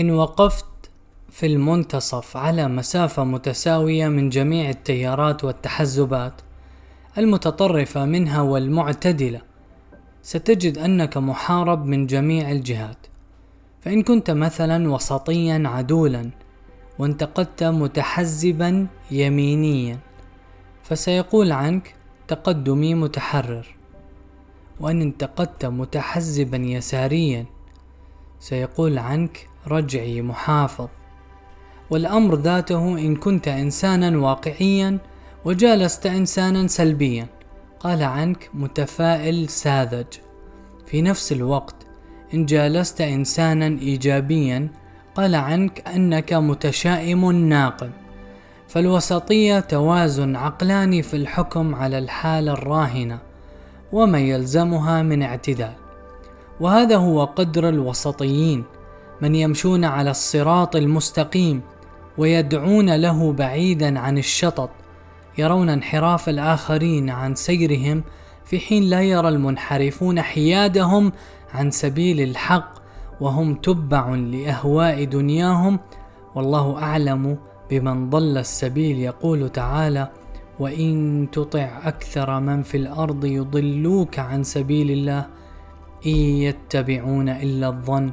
إن وقفت في المنتصف على مسافة متساوية من جميع التيارات والتحزبات المتطرفة منها والمعتدلة ستجد أنك محارب من جميع الجهات. فإن كنت مثلا وسطيا عدولا وانتقدت متحزبا يمينيا فسيقول عنك تقدمي متحرر. وإن انتقدت متحزبا يساريا سيقول عنك رجعي محافظ. والأمر ذاته إن كنت إنسانا واقعيا وجالست إنسانا سلبيا. قال عنك متفائل ساذج. في نفس الوقت إن جالست إنسانا إيجابيا قال عنك أنك متشائم ناقم فالوسطية توازن عقلاني في الحكم على الحالة الراهنة وما يلزمها من اعتدال. وهذا هو قدر الوسطيين من يمشون على الصراط المستقيم ويدعون له بعيدا عن الشطط يرون انحراف الآخرين عن سيرهم في حين لا يرى المنحرفون حيادهم عن سبيل الحق وهم تبع لأهواء دنياهم. والله أعلم بمن ضل السبيل يقول تعالى وإن تطع أكثر من في الأرض يضلوك عن سبيل الله إن يتبعون إلا الظن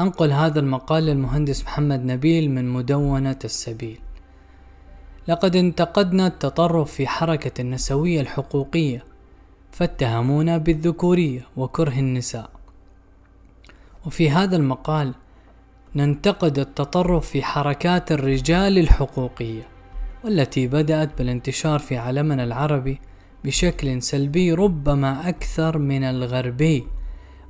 أنقل هذا المقال للمهندس محمد نبيل من مدونة السبيل. لقد انتقدنا التطرف في حركة النسوية الحقوقية فاتهمونا بالذكورية وكره النساء. وفي هذا المقال ننتقد التطرف في حركات الرجال الحقوقية والتي بدأت بالانتشار في عالمنا العربي بشكل سلبي ربما أكثر من الغربي.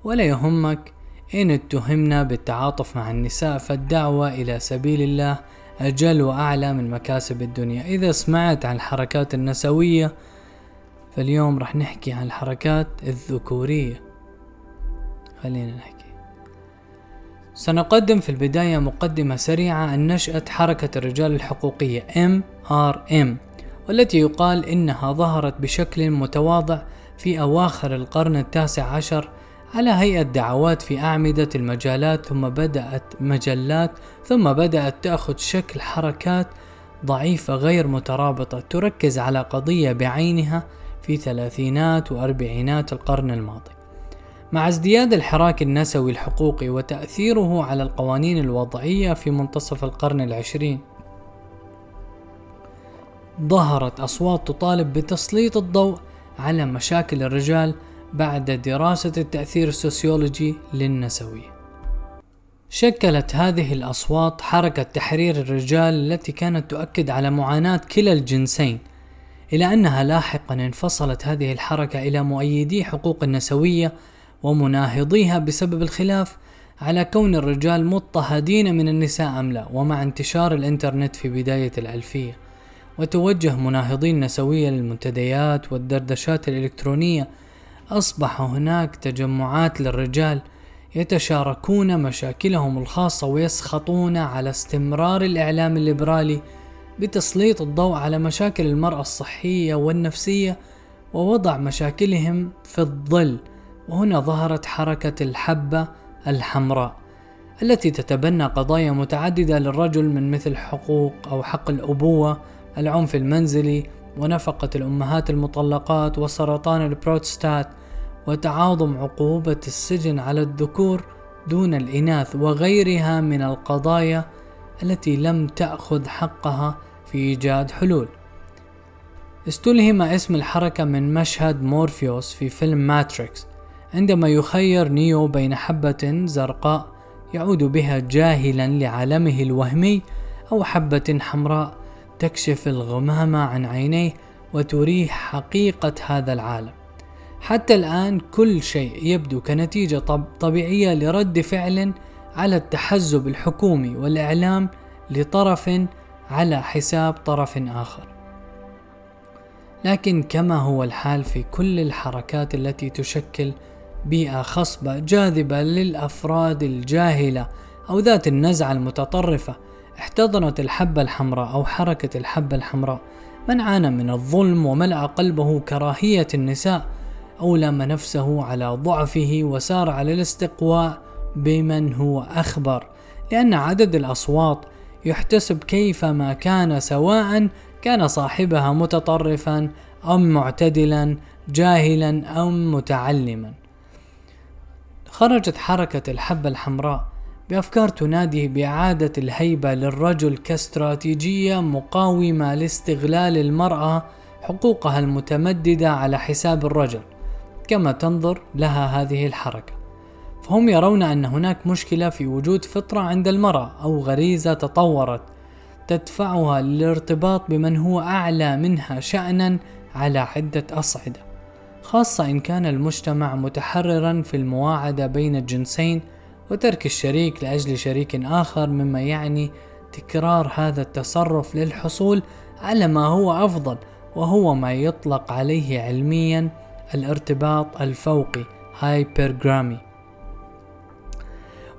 ولا يهمك إن اتهمنا بالتعاطف مع النساء فالدعوة إلى سبيل الله أجل وأعلى من مكاسب الدنيا. إذا سمعت عن الحركات النسوية فاليوم رح نحكي عن الحركات الذكورية. خلينا نحكي. سنقدم في البداية مقدمة سريعة عن نشأة حركة الرجال الحقوقية MRM والتي يقال إنها ظهرت بشكل متواضع في أواخر القرن التاسع عشر على هيئة دعوات في أعمدة المجالات ثم بدأت مجلات ثم بدأت تأخذ شكل حركات ضعيفة غير مترابطة تركز على قضية بعينها في ثلاثينات وأربعينات القرن الماضي. مع ازدياد الحراك النسوي الحقوقي وتأثيره على القوانين الوضعية في منتصف القرن العشرين ظهرت أصوات تطالب بتسليط الضوء على مشاكل الرجال بعد دراسة التأثير السوسيولوجي للنسوية شكلت هذه الأصوات حركة تحرير الرجال التي كانت تؤكد على معاناة كلا الجنسين إلى أنها لاحقا انفصلت هذه الحركة إلى مؤيدي حقوق النسوية ومناهضيها بسبب الخلاف على كون الرجال مضطهدين من النساء أم لا ومع انتشار الإنترنت في بداية الألفية. وتوجه مناهضي النسوية للمنتديات والدردشات الإلكترونية أصبح هناك تجمعات للرجال يتشاركون مشاكلهم الخاصة ويسخطون على استمرار الإعلام الليبرالي بتسليط الضوء على مشاكل المرأة الصحية والنفسية ووضع مشاكلهم في الظل. وهنا ظهرت حركة الحبة الحمراء التي تتبنى قضايا متعددة للرجل من مثل حقوق أو حق الأبوة العنف المنزلي ونفقة الأمهات المطلقات وسرطان البروستات وتعاظم عقوبة السجن على الذكور دون الإناث وغيرها من القضايا التي لم تأخذ حقها في إيجاد حلول. استلهم اسم الحركة من مشهد مورفيوس في فيلم ماتريكس عندما يخير نيو بين حبة زرقاء يعود بها جاهلا لعالمه الوهمي أو حبة حمراء تكشف الغمامة عن عينيه وتريه حقيقة هذا العالم. حتى الآن كل شيء يبدو كنتيجة طب طبيعية لرد فعل على التحزب الحكومي والإعلام لطرف على حساب طرف آخر. لكن كما هو الحال في كل الحركات التي تشكل بيئة خصبة جاذبة للأفراد الجاهلة أو ذات النزعة المتطرفة احتضنت الحبة الحمراء أو حركة الحبة الحمراء من عانى من الظلم وملأ قلبه كراهية النساء أو لام نفسه على ضعفه وسار على الاستقواء بمن هو أخبر لأن عدد الأصوات يحتسب كيفما كان سواء كان صاحبها متطرفا أم معتدلا جاهلا أم متعلما. خرجت حركة الحبة الحمراء بأفكار تنادي بإعادة الهيبة للرجل كاستراتيجية مقاومة لاستغلال المرأة حقوقها المتمددة على حساب الرجل. كما تنظر لها هذه الحركة. فهم يرون أن هناك مشكلة في وجود فطرة عند المرأة أو غريزة تطورت تدفعها للارتباط بمن هو أعلى منها شأنا على عدة أصعدة خاصة إن كان المجتمع متحررا في المواعدة بين الجنسين وترك الشريك لأجل شريك آخر مما يعني تكرار هذا التصرف للحصول على ما هو أفضل وهو ما يطلق عليه علميا الارتباط الفوقي هايبرجرامي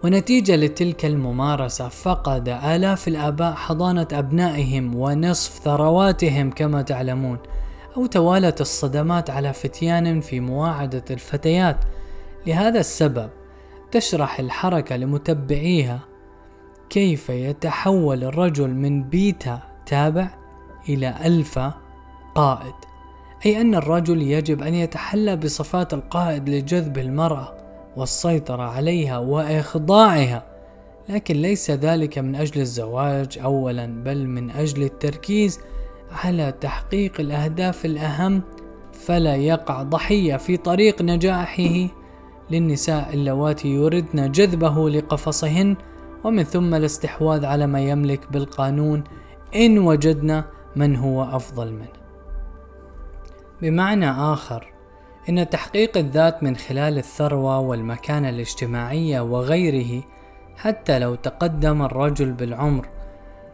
ونتيجة لتلك الممارسة فقد آلاف الآباء حضانة أبنائهم ونصف ثرواتهم كما تعلمون أو توالت الصدمات على فتيان في مواعدة الفتيات. لهذا السبب تشرح الحركة لمتبعيها كيف يتحول الرجل من بيتا تابع إلى ألفا قائد. أي أن الرجل يجب أن يتحلى بصفات القائد لجذب المرأة والسيطرة عليها وإخضاعها لكن ليس ذلك من أجل الزواج أولا بل من أجل التركيز على تحقيق الأهداف الأهم فلا يقع ضحية في طريق نجاحه للنساء اللواتي يردن جذبه لقفصهن ومن ثم الاستحواذ على ما يملك بالقانون إن وجدنا من هو أفضل منه. بمعنى آخر إن تحقيق الذات من خلال الثروة والمكانة الاجتماعية وغيره حتى لو تقدم الرجل بالعمر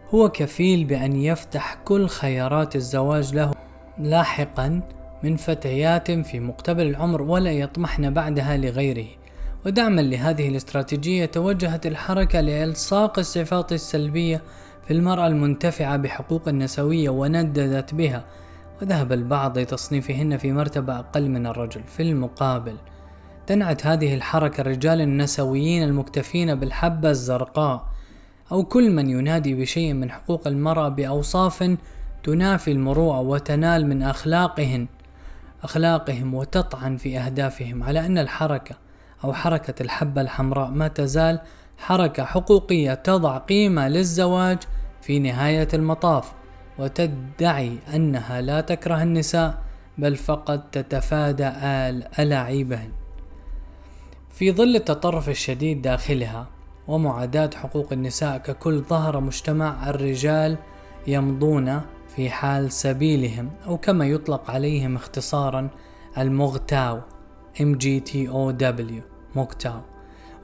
هو كفيل بأن يفتح كل خيارات الزواج له لاحقا من فتيات في مقتبل العمر ولا يطمحن بعدها لغيره. ودعما لهذه الاستراتيجية توجهت الحركة لإلصاق الصفات السلبية في المرأة المنتفعة بحقوق النسوية ونددت بها وذهب البعض لتصنيفهن في مرتبة أقل من الرجل. في المقابل تنعت هذه الحركة الرجال النسويين المكتفين بالحبة الزرقاء أو كل من ينادي بشيء من حقوق المرأة بأوصاف تنافي المروءة وتنال من أخلاقهن أخلاقهم وتطعن في أهدافهم. على أن الحركة أو حركة الحبة الحمراء ما تزال حركة حقوقية تضع قيمة للزواج في نهاية المطاف. وتدعي أنها لا تكره النساء بل فقط تتفادى آل ألاعيبهن. في ظل التطرف الشديد داخلها ومعاداة حقوق النساء ككل ظهر مجتمع الرجال يمضون في حال سبيلهم أو كما يطلق عليهم اختصارا المغتاو MGTOW مغتاو.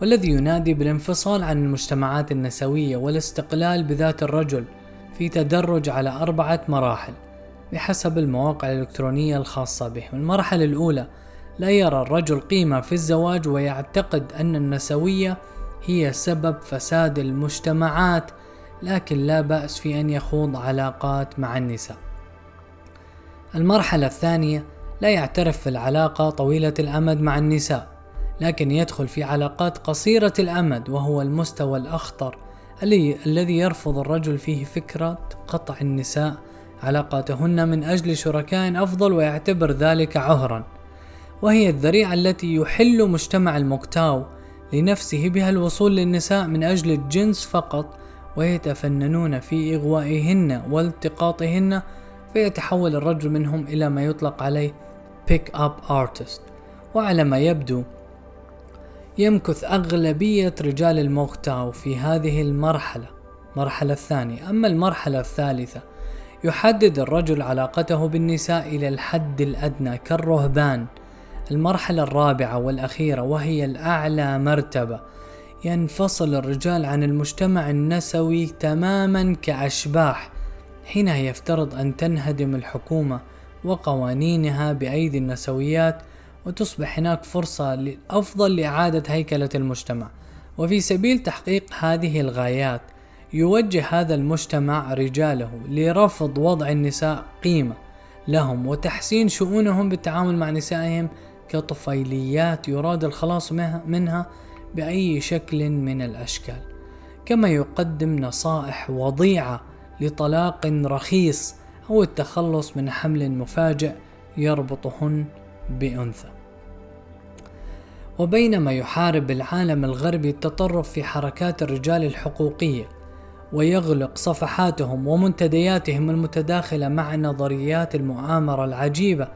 والذي ينادي بالانفصال عن المجتمعات النسوية والاستقلال بذات الرجل في تدرج على أربعة مراحل بحسب المواقع الإلكترونية الخاصة بهم المرحلة الأولى لا يرى الرجل قيمة في الزواج ويعتقد أن النسوية هي سبب فساد المجتمعات لكن لا بأس في أن يخوض علاقات مع النساء. المرحلة الثانية لا يعترف في العلاقة طويلة الأمد مع النساء، لكن يدخل في علاقات قصيرة الأمد وهو المستوى الأخطر الذي يرفض الرجل فيه فكرة قطع النساء علاقاتهن من أجل شركاء أفضل ويعتبر ذلك عهرا وهي الذريعة التي يحل مجتمع المكتاو لنفسه بها الوصول للنساء من أجل الجنس فقط ويتفننون في إغوائهن والتقاطهن فيتحول الرجل منهم إلى ما يطلق عليه pick up artist وعلى ما يبدو يمكث أغلبية رجال الموختاو في هذه المرحلة المرحلة الثانية. أما المرحلة الثالثة يحدد الرجل علاقته بالنساء إلى الحد الأدنى كالرهبان. المرحلة الرابعة والأخيرة وهي الأعلى مرتبة. ينفصل الرجال عن المجتمع النسوي تماما كأشباح حينها يفترض أن تنهدم الحكومة وقوانينها بأيدي النسويات وتصبح هناك فرصة أفضل لإعادة هيكلة المجتمع. وفي سبيل تحقيق هذه الغايات يوجه هذا المجتمع رجاله لرفض وضع النساء قيمة لهم وتحسين شؤونهم بالتعامل مع نسائهم كطفيليات يراد الخلاص منها بأي شكل من الأشكال. كما يقدم نصائح وضيعة لطلاق رخيص أو التخلص من حمل مفاجئ يربطهن بأنثى. وبينما يحارب العالم الغربي التطرف في حركات الرجال الحقوقية ويغلق صفحاتهم ومنتدياتهم المتداخلة مع نظريات المؤامرة العجيبة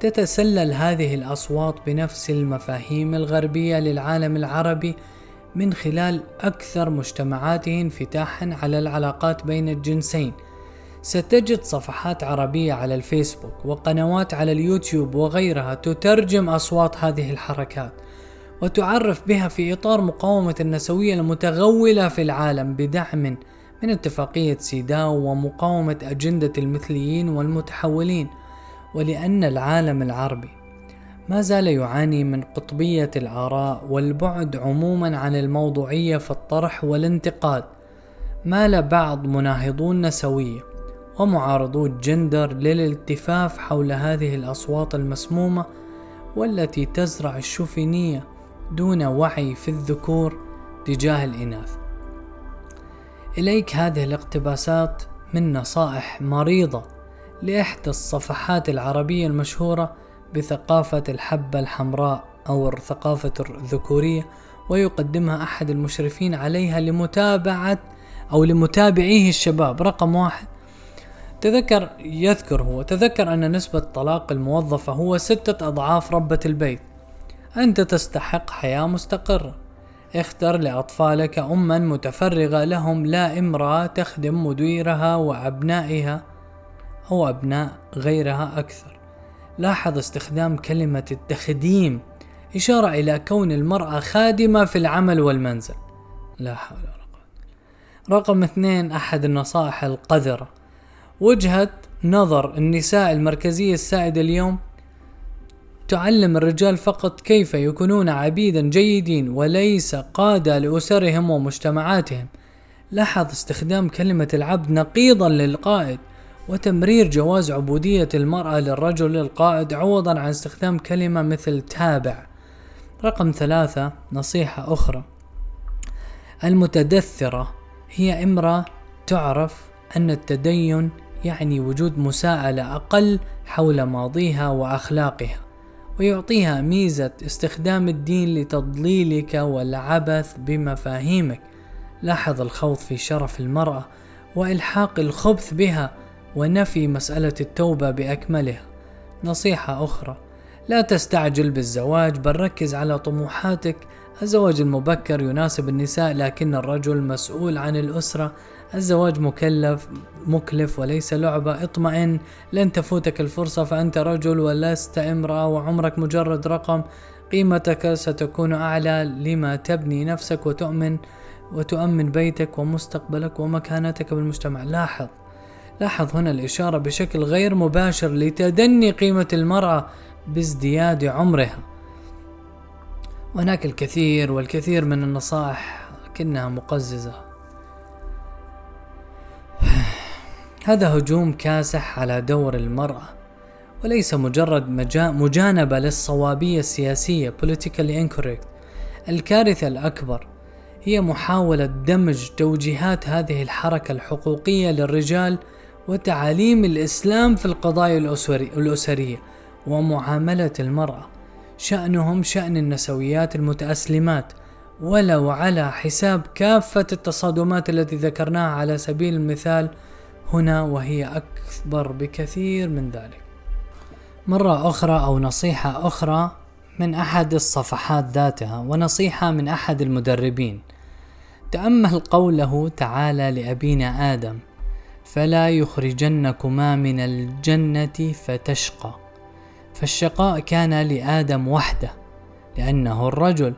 تتسلل هذه الأصوات بنفس المفاهيم الغربية للعالم العربي من خلال أكثر مجتمعاته انفتاحا على العلاقات بين الجنسين. ستجد صفحات عربية على الفيسبوك وقنوات على اليوتيوب وغيرها تترجم أصوات هذه الحركات وتعرف بها في إطار مقاومة النسوية المتغولة في العالم بدعم من اتفاقية سيداو ومقاومة أجندة المثليين والمتحولين ولأن العالم العربي ما زال يعاني من قطبية الآراء والبعد عموما عن الموضوعية في الطرح والانتقاد مال بعض مناهضو النسوية. ومعارضو الجندر للالتفاف حول هذه الأصوات المسمومة والتي تزرع الشوفينية دون وعي في الذكور تجاه الإناث. إليك هذه الاقتباسات من نصائح مريضة لإحدى الصفحات العربية المشهورة بثقافة الحبة الحمراء أو الثقافة الذكورية ويقدمها أحد المشرفين عليها لمتابعة أو لمتابعيه الشباب. رقم واحد تذكر يذكر هو تذكر أن نسبة طلاق الموظفة هو ستة أضعاف ربة البيت. أنت تستحق حياة مستقرة. اختر لأطفالك أما متفرغة لهم لا إمرأة تخدم مديرها وأبنائها أو أبناء غيرها أكثر. لاحظ استخدام كلمة التخديم إشارة إلى كون المرأة خادمة في العمل والمنزل. لا حول ولا قوة رقم اثنين أحد النصائح القذرة وجهة نظر النساء المركزية السائدة اليوم تعلم الرجال فقط كيف يكونون عبيدا جيدين وليس قادة لأسرهم ومجتمعاتهم. لاحظ استخدام كلمة العبد نقيضا للقائد وتمرير جواز عبودية المرأة للرجل القائد عوضا عن استخدام كلمة مثل تابع. رقم ثلاثة نصيحة أخرى. المتدثرة هي امرأة تعرف أن التدين يعني وجود مساءلة أقل حول ماضيها وأخلاقها ويعطيها ميزة استخدام الدين لتضليلك والعبث بمفاهيمك. لاحظ الخوض في شرف المرأة وإلحاق الخبث بها ونفي مسألة التوبة بأكملها. نصيحة أخرى لا تستعجل بالزواج بل ركز على طموحاتك. الزواج المبكر يناسب النساء لكن الرجل مسؤول عن الأسرة الزواج مكلف مكلف وليس لعبة. اطمئن لن تفوتك الفرصة فأنت رجل ولست امرأة وعمرك مجرد رقم. قيمتك ستكون أعلى لما تبني نفسك وتؤمن وتؤمن بيتك ومستقبلك ومكانتك بالمجتمع. لاحظ لاحظ هنا الإشارة بشكل غير مباشر لتدني قيمة المرأة بازدياد عمرها. وهناك الكثير والكثير من النصائح لكنها مقززة. هذا هجوم كاسح على دور المرأة وليس مجرد مجانبة للصوابية السياسية politically incorrect. الكارثة الأكبر هي محاولة دمج توجيهات هذه الحركة الحقوقية للرجال وتعاليم الإسلام في القضايا الأسري الأسرية ومعاملة المرأة. شأنهم شأن النسويات المتأسلمات ولو على حساب كافة التصادمات التي ذكرناها على سبيل المثال هنا وهي أكبر بكثير من ذلك. مرة أخرى أو نصيحة أخرى من أحد الصفحات ذاتها ونصيحة من أحد المدربين. تأمل قوله تعالى لأبينا آدم: فلا يخرجنكما من الجنة فتشقى. فالشقاء كان لآدم وحده، لأنه الرجل،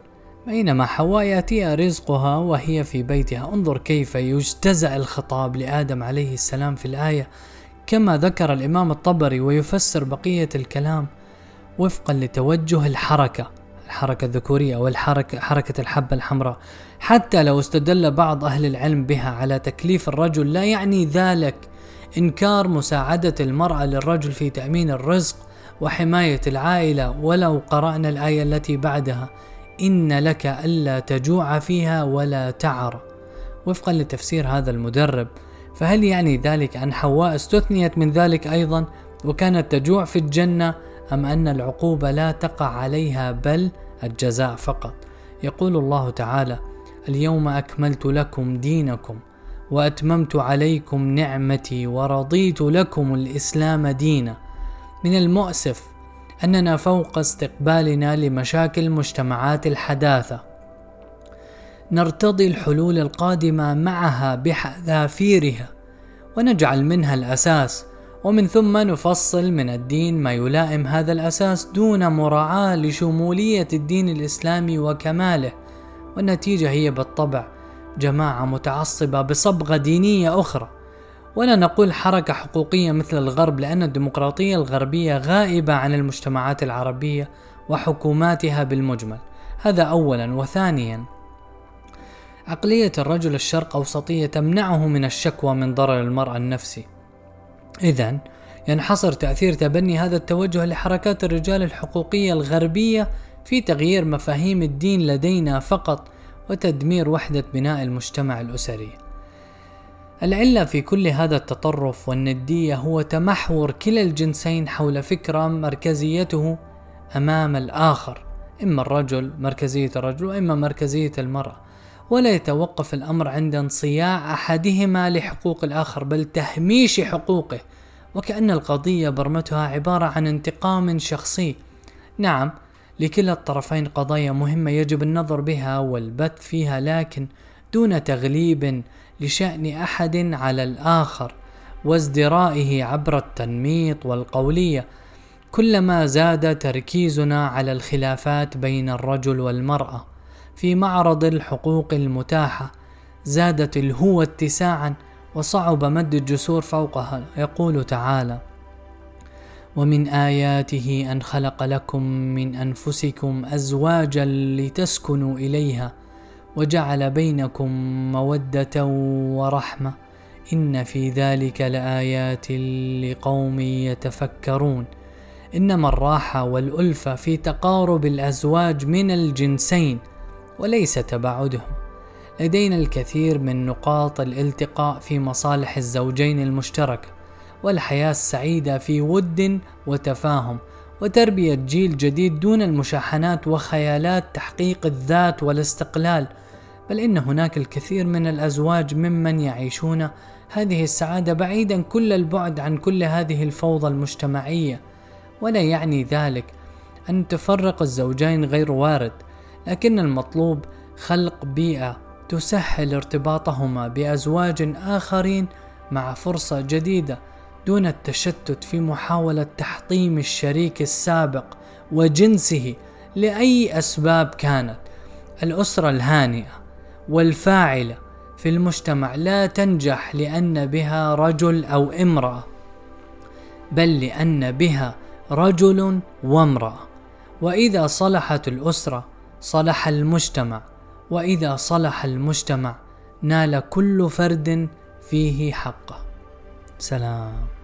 بينما حواء يأتيها رزقها وهي في بيتها. انظر كيف يجتزأ الخطاب لآدم عليه السلام في الآية. كما ذكر الإمام الطبري ويفسر بقية الكلام وفقا لتوجه الحركة الحركة الذكورية أو الحركة حركة الحبة الحمراء. حتى لو استدل بعض أهل العلم بها على تكليف الرجل لا يعني ذلك إنكار مساعدة المرأة للرجل في تأمين الرزق وحماية العائلة ولو قرأنا الآية التي بعدها. إن لك ألا تجوع فيها ولا تعر. وفقا لتفسير هذا المدرب فهل يعني ذلك أن حواء استثنيت من ذلك أيضا وكانت تجوع في الجنة أم أن العقوبة لا تقع عليها بل الجزاء فقط؟ يقول الله تعالى اليوم أكملت لكم دينكم وأتممت عليكم نعمتي ورضيت لكم الإسلام دينا. من المؤسف أننا فوق استقبالنا لمشاكل مجتمعات الحداثة. نرتضي الحلول القادمة معها بحذافيرها ونجعل منها الأساس ومن ثم نفصل من الدين ما يلائم هذا الأساس دون مراعاة لشمولية الدين الإسلامي وكماله. والنتيجة هي بالطبع جماعة متعصبة بصبغة دينية أخرى. ولا نقول حركة حقوقية مثل الغرب لأن الديمقراطية الغربية غائبة عن المجتمعات العربية وحكوماتها بالمجمل. هذا أولا. وثانيا عقلية الرجل الشرق أوسطية تمنعه من الشكوى من ضرر المرأة النفسي. إذا ينحصر تأثير تبني هذا التوجه لحركات الرجال الحقوقية الغربية في تغيير مفاهيم الدين لدينا فقط وتدمير وحدة بناء المجتمع الأسري. العلة في كل هذا التطرف والندية هو تمحور كلا الجنسين حول فكرة مركزيته أمام الآخر، إما الرجل مركزية الرجل وإما مركزية المرأة. ولا يتوقف الأمر عند انصياع أحدهما لحقوق الآخر بل تهميش حقوقه وكأن القضية برمتها عبارة عن انتقام شخصي نعم لكلا الطرفين قضايا مهمة يجب النظر بها والبث فيها لكن دون تغليب لشأن أحد على الآخر وازدرائه عبر التنميط والقولية كلما زاد تركيزنا على الخلافات بين الرجل والمرأة في معرض الحقوق المتاحة زادت الهوة اتساعا وصعب مد الجسور فوقها يقول تعالى ومن آياته أن خلق لكم من أنفسكم أزواجا لتسكنوا إليها وجعل بينكم مودة ورحمة. إن في ذلك لآيات لقوم يتفكرون. إنما الراحة والألفة في تقارب الأزواج من الجنسين وليس تباعدهم. لدينا الكثير من نقاط الالتقاء في مصالح الزوجين المشتركه والحياة السعيدة في ود وتفاهم وتربية جيل جديد دون المشاحنات وخيالات تحقيق الذات والاستقلال. بل إن هناك الكثير من الأزواج ممن يعيشون هذه السعادة بعيدا كل البعد عن كل هذه الفوضى المجتمعية ولا يعني ذلك أن تفرق الزوجين غير وارد لكن المطلوب خلق بيئة تسهل ارتباطهما بأزواج آخرين مع فرصة جديدة دون التشتت في محاولة تحطيم الشريك السابق وجنسه لأي أسباب كانت. الأسرة الهانئة والفاعلة في المجتمع لا تنجح لأن بها رجل أو امرأة، بل لأن بها رجل وامرأة، وإذا صلحت الأسرة صلح المجتمع وإذا صلح المجتمع نال كل فرد فيه حقه. سلام.